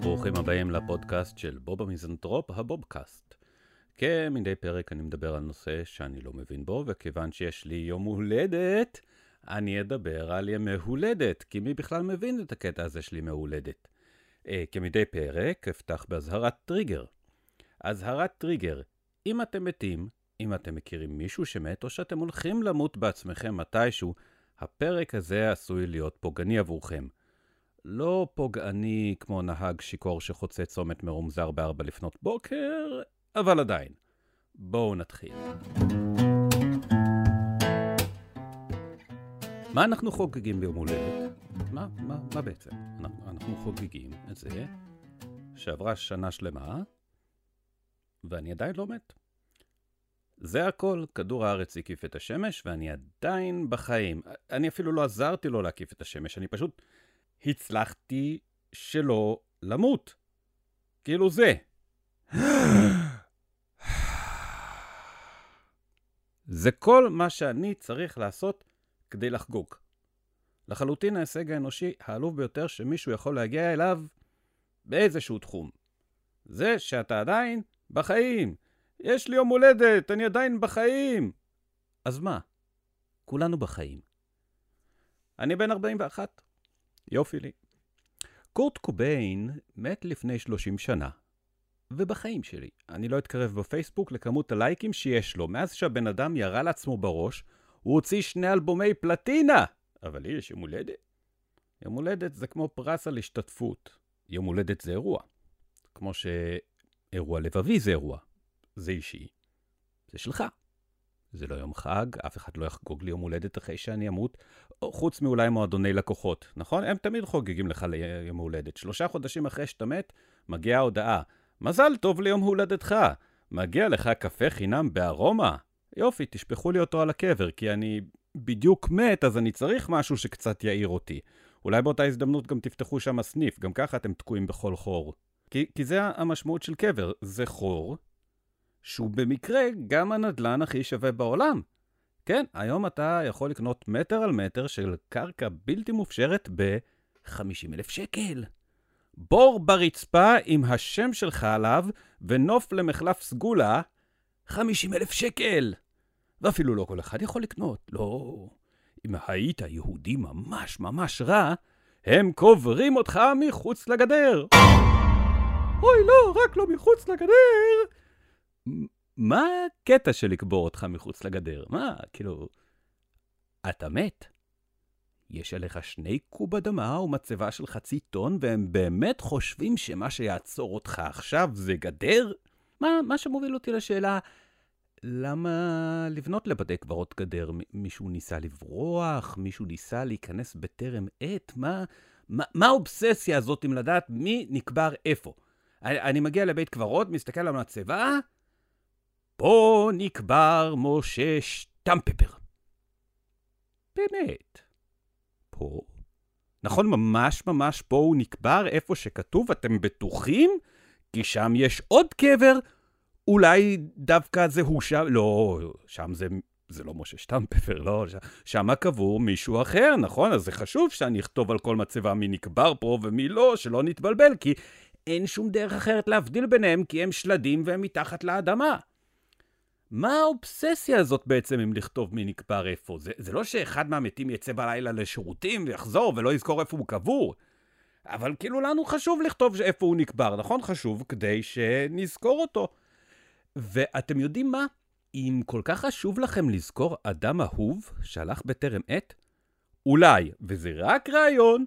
ברוכים הבאים לפודקאסט של בוב המיזנטרופ, הבובקאסט. כמדי פרק אני מדבר על נושא שאני לא מבין בו, וכיוון שיש לי יום הולדת, אני אדבר על ימי הולדת, כי מי בכלל מבין את הקטע הזה של ימי הולדת? אה, כמדי פרק, אפתח באזהרת טריגר. אזהרת טריגר, אם אתם מתים, אם אתם מכירים מישהו שמת, או שאתם הולכים למות בעצמכם מתישהו, הפרק הזה עשוי להיות פוגעני עבורכם. לא פוגעני כמו נהג שיכור שחוצה צומת מרומזר בארבע לפנות בוקר, אבל עדיין. בואו נתחיל. מה אנחנו חוגגים ביום הולדת? מה, מה, מה בעצם? אנחנו, אנחנו חוגגים את זה שעברה שנה שלמה, ואני עדיין לא מת. זה הכל, כדור הארץ הקיף את השמש, ואני עדיין בחיים. אני אפילו לא עזרתי לו להקיף את השמש, אני פשוט הצלחתי שלא למות. כאילו זה. זה כל מה שאני צריך לעשות כדי לחגוג. לחלוטין ההישג האנושי העלוב ביותר שמישהו יכול להגיע אליו באיזשהו תחום. זה שאתה עדיין בחיים. יש לי יום הולדת, אני עדיין בחיים. אז מה? כולנו בחיים. אני בן 41. יופי לי. קורט קוביין מת לפני 30 שנה. ובחיים שלי, אני לא אתקרב בפייסבוק לכמות הלייקים שיש לו. מאז שהבן אדם ירה לעצמו בראש, הוא הוציא שני אלבומי פלטינה! אבל לי יש יום הולדת. יום הולדת זה כמו פרס על השתתפות. יום הולדת זה אירוע. כמו שאירוע לבבי זה אירוע. זה אישי. זה שלך. זה לא יום חג, אף אחד לא יחגוג לי יום הולדת אחרי שאני אמות, חוץ מאולי מועדוני לקוחות, נכון? הם תמיד חוגגים לך ליום הולדת. שלושה חודשים אחרי שאתה מת, מגיעה ההודעה, מזל טוב ליום הולדתך, מגיע לך קפה חינם בארומה. יופי, תשפכו לי אותו על הקבר, כי אני בדיוק מת, אז אני צריך משהו שקצת יעיר אותי. אולי באותה הזדמנות גם תפתחו שם סניף, גם ככה אתם תקועים בכל חור. כי, כי זה המשמעות של קבר, זה חור שהוא במקרה גם הנדלן הכי שווה בעולם. כן, היום אתה יכול לקנות מטר על מטר של קרקע בלתי מופשרת ב-50 אלף שקל. בור ברצפה עם השם שלך עליו ונוף למחלף סגולה, 50 אלף שקל. ואפילו לא כל אחד יכול לקנות, לא. אם היית יהודי ממש ממש רע, הם קוברים אותך מחוץ לגדר. אוי, לא, רק לא מחוץ לגדר. מה הקטע של לקבור אותך מחוץ לגדר? מה, כאילו... אתה מת? יש עליך שני קוב אדמה ומצבה של חצי טון, והם באמת חושבים שמה שיעצור אותך עכשיו זה גדר? מה, מה שמוביל אותי לשאלה, למה לבנות לבתי קברות גדר? מישהו ניסה לברוח? מישהו ניסה להיכנס בטרם עת? מה, מה, מה האובססיה הזאת עם לדעת מי נקבר איפה? אני, אני מגיע לבית קברות, מסתכל על המצבה, פה נקבר משה שטמפפר. באמת. פה? נכון, ממש ממש פה הוא נקבר איפה שכתוב, אתם בטוחים? כי שם יש עוד קבר, אולי דווקא זה הוא שם, לא, שם זה, זה לא משה שטמפפר, לא, שם קבור מישהו אחר, נכון? אז זה חשוב שאני אכתוב על כל מצבה מי נקבר פה ומי לא, שלא נתבלבל, כי אין שום דרך אחרת להבדיל ביניהם, כי הם שלדים והם מתחת לאדמה. מה האובססיה הזאת בעצם עם לכתוב מי נקבר איפה? זה, זה לא שאחד מהמתים יצא בלילה לשירותים ויחזור ולא יזכור איפה הוא קבור. אבל כאילו לנו חשוב לכתוב איפה הוא נקבר, נכון? חשוב כדי שנזכור אותו. ואתם יודעים מה? אם כל כך חשוב לכם לזכור אדם אהוב שהלך בטרם עת, אולי, וזה רק רעיון,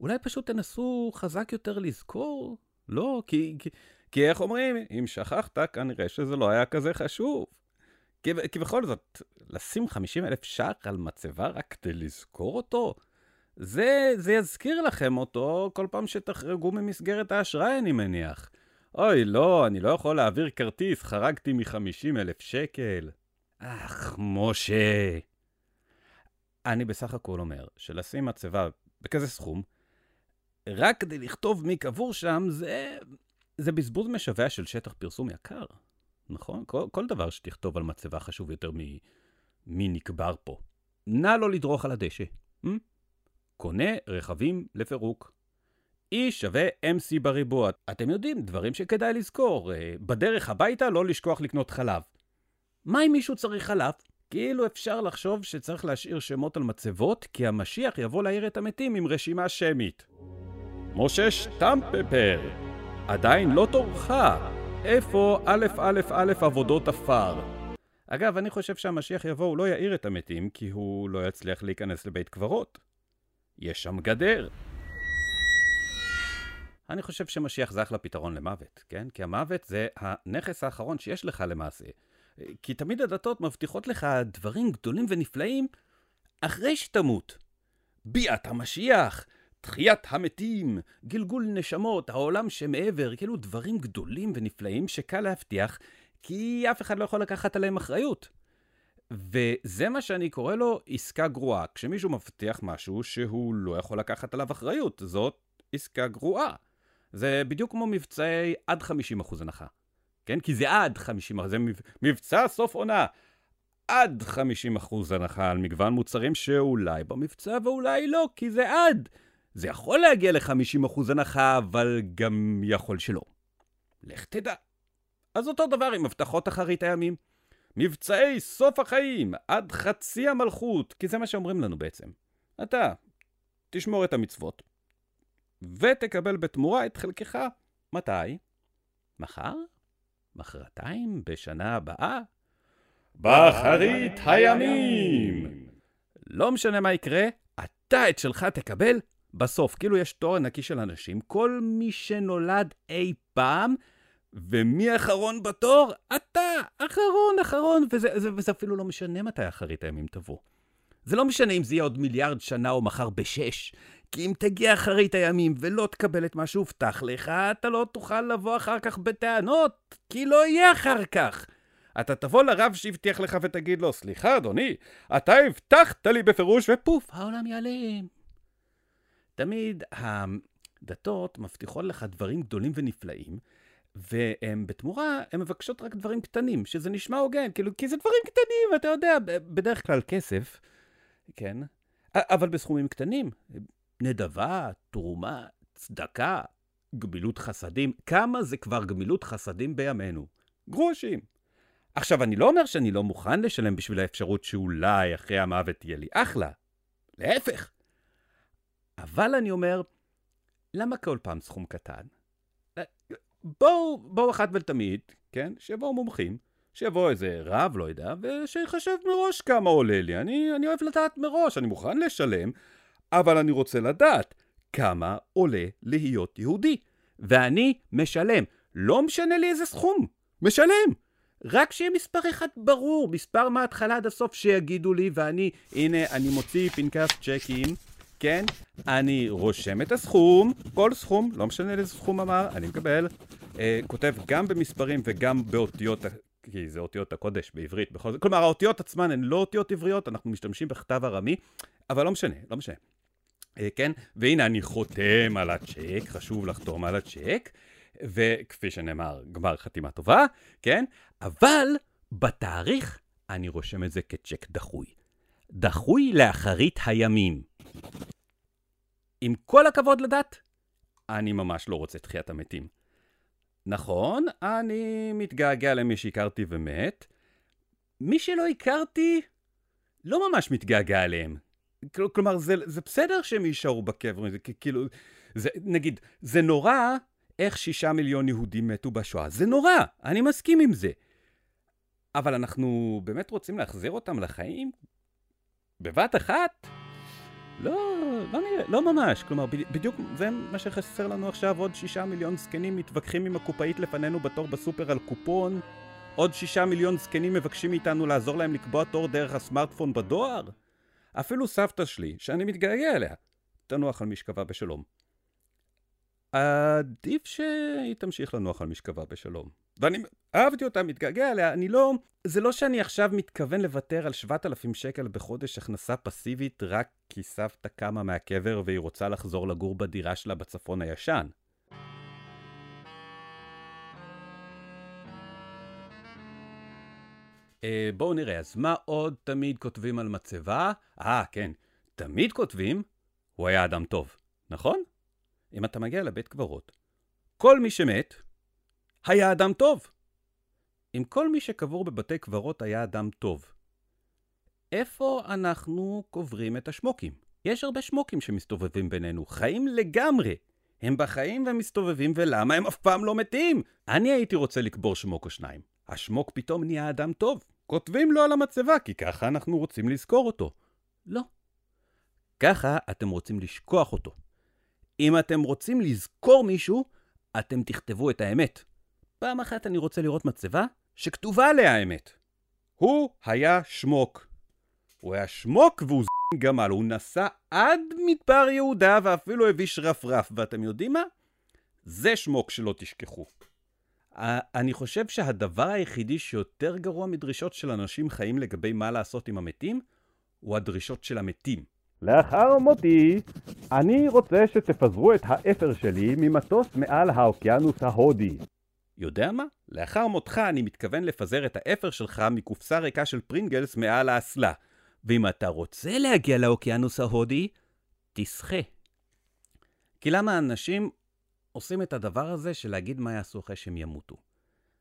אולי פשוט תנסו חזק יותר לזכור? לא, כי, כי, כי איך אומרים, אם שכחת, כנראה שזה לא היה כזה חשוב. כי, כי בכל זאת, לשים 50 אלף ש"ח על מצבה רק כדי לזכור אותו, זה, זה יזכיר לכם אותו כל פעם שתחרגו ממסגרת האשראי, אני מניח. אוי, לא, אני לא יכול להעביר כרטיס, חרגתי מ-50 אלף שקל. אך, משה. אני בסך הכל אומר שלשים מצבה בכזה סכום, רק כדי לכתוב מי קבור שם, זה, זה בזבוז משווע של שטח פרסום יקר. נכון? כל, כל דבר שתכתוב על מצבה חשוב יותר ממי נקבר פה. נא לא לדרוך על הדשא. Hmm? קונה רכבים לפירוק. E שווה MC בריבוע. אתם יודעים, דברים שכדאי לזכור. אה, בדרך הביתה לא לשכוח לקנות חלב. מה אם מישהו צריך חלב? כאילו אפשר לחשוב שצריך להשאיר שמות על מצבות, כי המשיח יבוא להעיר את המתים עם רשימה שמית. משה שטמפפר, עדיין לא תורך. איפה א' א' א' עבודות עפר? אגב, אני חושב שהמשיח יבוא, הוא לא יעיר את המתים, כי הוא לא יצליח להיכנס לבית קברות. יש שם גדר. אני חושב שמשיח זה אחלה פתרון למוות, כן? כי המוות זה הנכס האחרון שיש לך למעשה. כי תמיד הדתות מבטיחות לך דברים גדולים ונפלאים אחרי שתמות. ביאת המשיח, תחיית המתים, גלגול נשמות, העולם שמעבר, כאילו דברים גדולים ונפלאים שקל להבטיח, כי אף אחד לא יכול לקחת עליהם אחריות. וזה מה שאני קורא לו עסקה גרועה. כשמישהו מבטיח משהו שהוא לא יכול לקחת עליו אחריות, זאת עסקה גרועה. זה בדיוק כמו מבצעי עד 50% הנחה. כן? כי זה עד 50%, זה מבצע סוף עונה. עד 50% הנחה על מגוון מוצרים שאולי במבצע ואולי לא, כי זה עד. זה יכול להגיע ל-50% הנחה, אבל גם יכול שלא. לך תדע. אז אותו דבר עם הבטחות אחרית הימים. מבצעי סוף החיים, עד חצי המלכות, כי זה מה שאומרים לנו בעצם. אתה, תשמור את המצוות, ותקבל בתמורה את חלקך. מתי? מחר? מחרתיים? בשנה הבאה? באחרית הימים! לא משנה מה יקרה, אתה את שלך תקבל בסוף. כאילו יש תור ענקי של אנשים, כל מי שנולד אי פעם, ומי אחרון בתור? אתה, אחרון, אחרון, וזה, וזה, וזה אפילו לא משנה מתי אחרית הימים תבוא. זה לא משנה אם זה יהיה עוד מיליארד שנה או מחר בשש, כי אם תגיע אחרית הימים ולא תקבל את מה שהובטח לך, אתה לא תוכל לבוא אחר כך בטענות, כי לא יהיה אחר כך. אתה תבוא לרב שהבטיח לך ותגיד לו, סליחה אדוני, אתה הבטחת לי בפירוש, ופוף, העולם ייעלם. תמיד הדתות מבטיחות לך דברים גדולים ונפלאים, והם בתמורה, הן מבקשות רק דברים קטנים, שזה נשמע הוגן, כאילו, כי זה דברים קטנים, אתה יודע, בדרך כלל כסף, כן? אבל בסכומים קטנים, נדבה, תרומה, צדקה, גמילות חסדים, כמה זה כבר גמילות חסדים בימינו? גרושים. עכשיו, אני לא אומר שאני לא מוכן לשלם בשביל האפשרות שאולי אחרי המוות תהיה לי אחלה. להפך. אבל אני אומר, למה כל פעם סכום קטן? בואו, בואו אחת ולתמיד, כן? שיבואו מומחים, שיבוא איזה רב, לא יודע, ושיחשב מראש כמה עולה לי. אני, אני אוהב לדעת מראש, אני מוכן לשלם, אבל אני רוצה לדעת כמה עולה להיות יהודי. ואני משלם. לא משנה לי איזה סכום, משלם. רק שיהיה מספר אחד ברור, מספר מההתחלה עד הסוף שיגידו לי, ואני, הנה, אני מוציא פנקס צ'קים, כן? אני רושם את הסכום, כל סכום, לא משנה איזה סכום אמר, אני מקבל. אה, כותב גם במספרים וגם באותיות, כי זה אותיות הקודש בעברית, בכל זאת. כלומר, האותיות עצמן הן לא אותיות עבריות, אנחנו משתמשים בכתב ארמי, אבל לא משנה, לא משנה. אה, כן? והנה אני חותם על הצ'ק, חשוב לחתום על הצ'ק, וכפי שנאמר, גמר חתימה טובה, כן? אבל בתאריך אני רושם את זה כצ'ק דחוי. דחוי לאחרית הימים. עם כל הכבוד לדת, אני ממש לא רוצה תחיית המתים. נכון, אני מתגעגע למי שהכרתי ומת. מי שלא הכרתי, לא ממש מתגעגע אליהם. כלומר, זה, זה בסדר שהם יישארו בקבר, זה כאילו, זה, נגיד, זה נורא איך שישה מיליון יהודים מתו בשואה. זה נורא, אני מסכים עם זה. אבל אנחנו באמת רוצים להחזיר אותם לחיים? בבת אחת? לא, לא נראה, לא ממש. כלומר, בדיוק זה מה שחסר לנו עכשיו, עוד שישה מיליון זקנים מתווכחים עם הקופאית לפנינו בתור בסופר על קופון. עוד שישה מיליון זקנים מבקשים מאיתנו לעזור להם לקבוע תור דרך הסמארטפון בדואר. אפילו סבתא שלי, שאני מתגעגע אליה, תנוח על משכבה בשלום. עדיף שהיא תמשיך לנוח על משכבה בשלום. ואני אהבתי אותה, מתגעגע אליה, אני לא... זה לא שאני עכשיו מתכוון לוותר על 7,000 שקל בחודש הכנסה פסיבית רק כי סבתא קמה מהקבר והיא רוצה לחזור לגור בדירה שלה בצפון הישן. אה, בואו נראה, אז מה עוד תמיד כותבים על מצבה? אה, כן, תמיד כותבים, הוא היה אדם טוב, נכון? אם אתה מגיע לבית קברות, כל מי שמת היה אדם טוב. אם כל מי שקבור בבתי קברות היה אדם טוב, איפה אנחנו קוברים את השמוקים? יש הרבה שמוקים שמסתובבים בינינו, חיים לגמרי. הם בחיים ומסתובבים, ולמה הם אף פעם לא מתים? אני הייתי רוצה לקבור שמוק או שניים. השמוק פתאום נהיה אדם טוב. כותבים לו על המצבה, כי ככה אנחנו רוצים לזכור אותו. לא. ככה אתם רוצים לשכוח אותו. אם אתם רוצים לזכור מישהו, אתם תכתבו את האמת. פעם אחת אני רוצה לראות מצבה שכתובה עליה האמת. הוא היה שמוק. הוא היה שמוק והוא ז***ן גמל. הוא נסע עד מדבר יהודה ואפילו הביא שרפרף. ואתם יודעים מה? זה שמוק שלא תשכחו. אני חושב שהדבר היחידי שיותר גרוע מדרישות של אנשים חיים לגבי מה לעשות עם המתים, הוא הדרישות של המתים. לאחר מותי, אני רוצה שתפזרו את האפר שלי ממטוס מעל האוקיינוס ההודי. יודע מה? לאחר מותך אני מתכוון לפזר את האפר שלך מקופסה ריקה של פרינגלס מעל האסלה. ואם אתה רוצה להגיע לאוקיינוס ההודי, תשחה. כי למה אנשים עושים את הדבר הזה של להגיד מה יעשו אחרי שהם ימותו?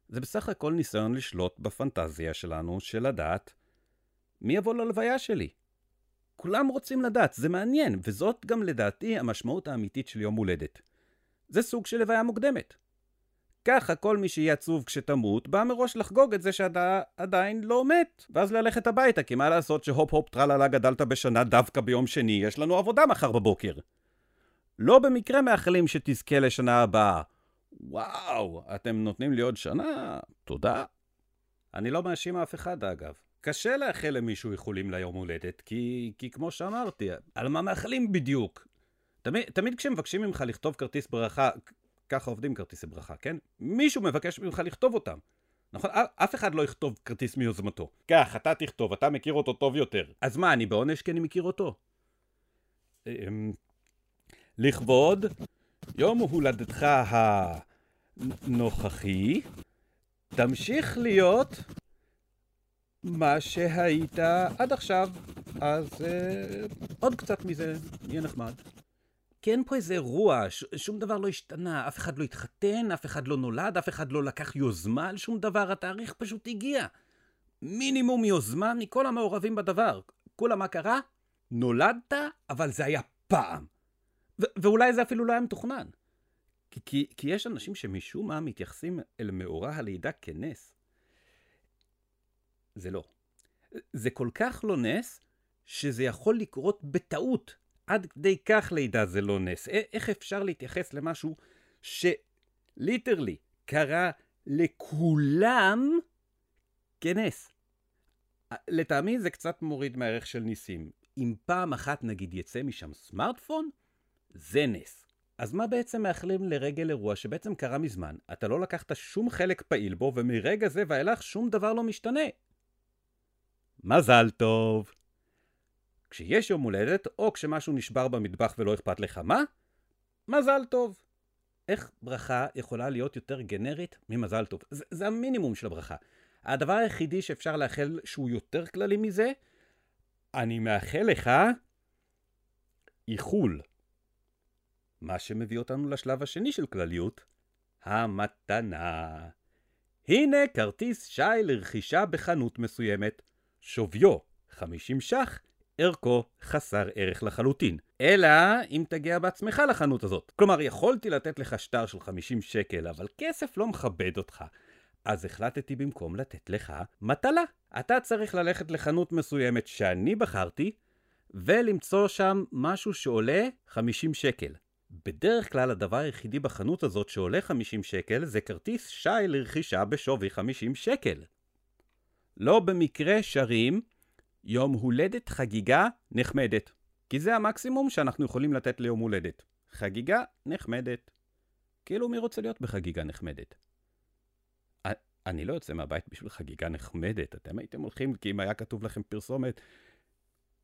זה בסך הכל ניסיון לשלוט בפנטזיה שלנו, של לדעת מי יבוא ללוויה שלי. כולם רוצים לדעת, זה מעניין, וזאת גם לדעתי המשמעות האמיתית של יום הולדת. זה סוג של לוויה מוקדמת. ככה כל מי שיהיה עצוב כשתמות, בא מראש לחגוג את זה שאתה עדיין לא מת, ואז ללכת הביתה, כי מה לעשות שהופ הופ טרללה גדלת בשנה דווקא ביום שני, יש לנו עבודה מחר בבוקר. לא במקרה מאחלים שתזכה לשנה הבאה. וואו, אתם נותנים לי עוד שנה? תודה. אני לא מאשים אף אחד אגב. קשה לאחל למישהו איחולים ליום הולדת, כי, כי כמו שאמרתי, על מה מאחלים בדיוק? תמיד, תמיד כשמבקשים ממך לכתוב כרטיס ברכה, ככה עובדים כרטיסי ברכה, כן? מישהו מבקש ממך לכתוב אותם. נכון? אף אחד לא יכתוב כרטיס מיוזמתו. כך, אתה תכתוב, אתה מכיר אותו טוב יותר. אז מה, אני בעונש כי אני מכיר אותו? אמ, לכבוד יום הולדתך הנוכחי, תמשיך להיות מה שהיית עד עכשיו, אז uh, עוד קצת מזה יהיה נחמד. כי אין פה איזה אירוע, ש- שום דבר לא השתנה, אף אחד לא התחתן, אף אחד לא נולד, אף אחד לא לקח יוזמה על שום דבר, התאריך פשוט הגיע. מינימום יוזמה מכל המעורבים בדבר. כולה מה קרה? נולדת, אבל זה היה פעם. ו- ואולי זה אפילו לא היה מתוכנן. כי, כי, כי יש אנשים שמשום מה מתייחסים אל מאורע הלידה כנס. זה לא. זה כל כך לא נס, שזה יכול לקרות בטעות. עד כדי כך לידה זה לא נס. איך אפשר להתייחס למשהו שליטרלי קרה לכולם כנס? לטעמי זה קצת מוריד מהערך של ניסים. אם פעם אחת נגיד יצא משם סמארטפון, זה נס. אז מה בעצם מאחלים לרגל אירוע שבעצם קרה מזמן, אתה לא לקחת שום חלק פעיל בו, ומרגע זה ואילך שום דבר לא משתנה? מזל טוב. כשיש יום הולדת, או כשמשהו נשבר במטבח ולא אכפת לך מה, מזל טוב. איך ברכה יכולה להיות יותר גנרית ממזל טוב? זה, זה המינימום של הברכה. הדבר היחידי שאפשר לאחל שהוא יותר כללי מזה, אני מאחל לך איחול. מה שמביא אותנו לשלב השני של כלליות, המתנה. הנה כרטיס שי לרכישה בחנות מסוימת. שוויו 50 ש"ח, ערכו חסר ערך לחלוטין. אלא אם תגיע בעצמך לחנות הזאת. כלומר, יכולתי לתת לך שטר של 50 שקל, אבל כסף לא מכבד אותך. אז החלטתי במקום לתת לך מטלה. אתה צריך ללכת לחנות מסוימת שאני בחרתי, ולמצוא שם משהו שעולה 50 שקל. בדרך כלל הדבר היחידי בחנות הזאת שעולה 50 שקל זה כרטיס שי לרכישה בשווי 50 שקל. לא במקרה שרים יום הולדת חגיגה נחמדת. כי זה המקסימום שאנחנו יכולים לתת ליום הולדת. חגיגה נחמדת. כאילו מי רוצה להיות בחגיגה נחמדת? אני לא יוצא מהבית בשביל חגיגה נחמדת. אתם הייתם הולכים כי אם היה כתוב לכם פרסומת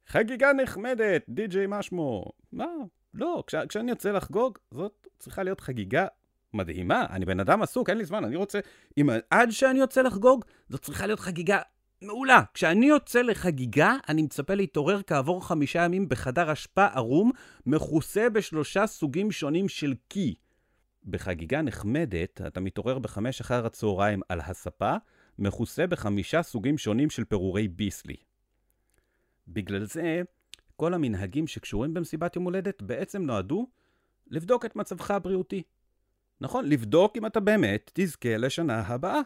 חגיגה נחמדת, די.ג'יי מה שמו? מה? לא, כש, כשאני יוצא לחגוג, זאת צריכה להיות חגיגה מדהימה. אני בן אדם עסוק, אין לי זמן, אני רוצה... אם עד שאני יוצא לחגוג, זאת צריכה להיות חגיגה מעולה. כשאני יוצא לחגיגה, אני מצפה להתעורר כעבור חמישה ימים בחדר אשפה ערום, מכוסה בשלושה סוגים שונים של קי. בחגיגה נחמדת, אתה מתעורר בחמש אחר הצהריים על הספה, מכוסה בחמישה סוגים שונים של פירורי ביסלי. בגלל זה, כל המנהגים שקשורים במסיבת יום הולדת בעצם נועדו לבדוק את מצבך הבריאותי. נכון, לבדוק אם אתה באמת תזכה לשנה הבאה.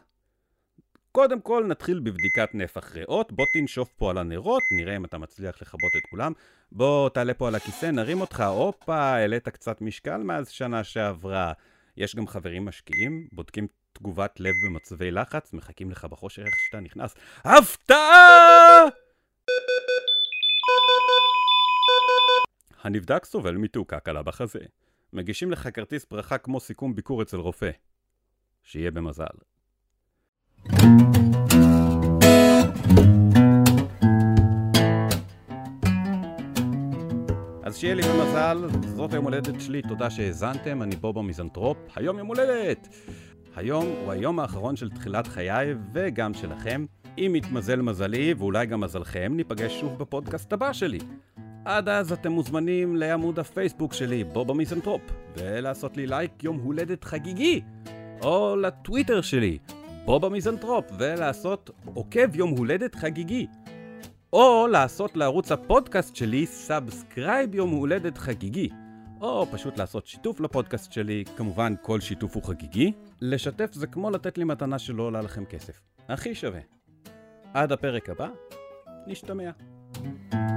קודם כל נתחיל בבדיקת נפח ריאות, בוא תנשוף פה על הנרות, נראה אם אתה מצליח לכבות את כולם. בוא תעלה פה על הכיסא, נרים אותך, הופה, העלית קצת משקל מאז שנה שעברה. יש גם חברים משקיעים, בודקים תגובת לב במצבי לחץ, מחכים לך בחושך איך שאתה נכנס. הפתעה! הנבדק סובל מתעוקה קלה בחזה. מגישים לך כרטיס ברכה כמו סיכום ביקור אצל רופא. שיהיה במזל. אז שיהיה לי במזל, זאת היום הולדת שלי, תודה שהאזנתם, אני בוב המיזנטרופ, היום יום הולדת! היום הוא היום האחרון של תחילת חיי וגם שלכם. אם יתמזל מזלי, ואולי גם מזלכם, ניפגש שוב בפודקאסט הבא שלי. עד אז אתם מוזמנים לעמוד הפייסבוק שלי, בוב המיזנטרופ, ולעשות לי לייק יום הולדת חגיגי, או לטוויטר שלי, בוב המיזנטרופ, ולעשות עוקב יום הולדת חגיגי. או לעשות לערוץ הפודקאסט שלי subscribe יום הולדת חגיגי. או פשוט לעשות שיתוף לפודקאסט שלי, כמובן כל שיתוף הוא חגיגי. לשתף זה כמו לתת לי מתנה שלא עולה לכם כסף. הכי שווה. עד הפרק הבא, נשתמע. thank you